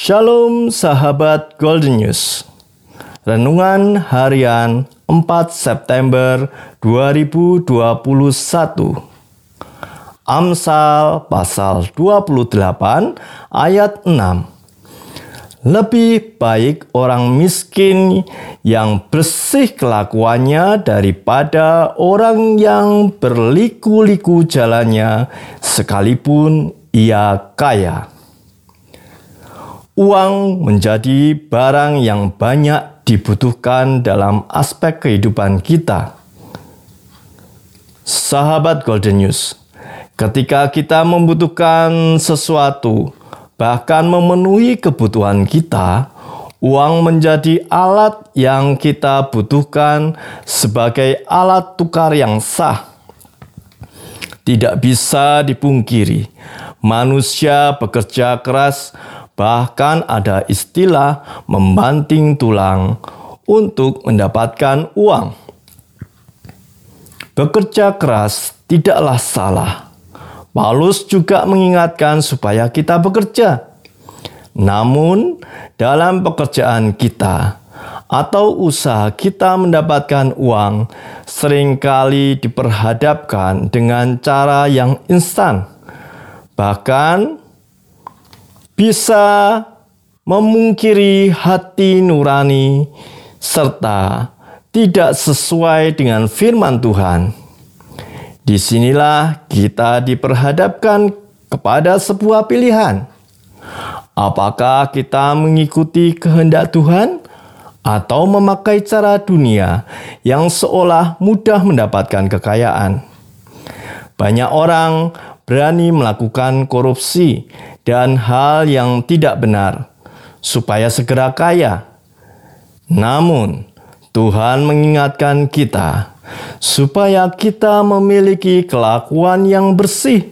Shalom sahabat Golden News. Renungan harian 4 September 2021. Amsal pasal 28 ayat 6. Lebih baik orang miskin yang bersih kelakuannya daripada orang yang berliku-liku jalannya sekalipun ia kaya uang menjadi barang yang banyak dibutuhkan dalam aspek kehidupan kita. Sahabat Golden News, ketika kita membutuhkan sesuatu, bahkan memenuhi kebutuhan kita, uang menjadi alat yang kita butuhkan sebagai alat tukar yang sah. Tidak bisa dipungkiri, manusia bekerja keras Bahkan ada istilah membanting tulang untuk mendapatkan uang. Bekerja keras tidaklah salah. Paulus juga mengingatkan supaya kita bekerja. Namun, dalam pekerjaan kita atau usaha kita mendapatkan uang, sering kali diperhadapkan dengan cara yang instan. Bahkan, bisa memungkiri hati nurani serta tidak sesuai dengan firman Tuhan. Di sinilah kita diperhadapkan kepada sebuah pilihan. Apakah kita mengikuti kehendak Tuhan atau memakai cara dunia yang seolah mudah mendapatkan kekayaan? Banyak orang berani melakukan korupsi dan hal yang tidak benar, supaya segera kaya. Namun, Tuhan mengingatkan kita supaya kita memiliki kelakuan yang bersih.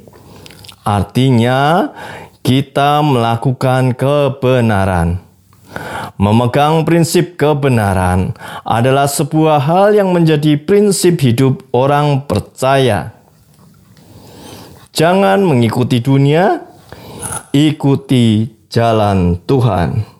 Artinya, kita melakukan kebenaran. Memegang prinsip kebenaran adalah sebuah hal yang menjadi prinsip hidup orang percaya. Jangan mengikuti dunia, ikuti jalan Tuhan.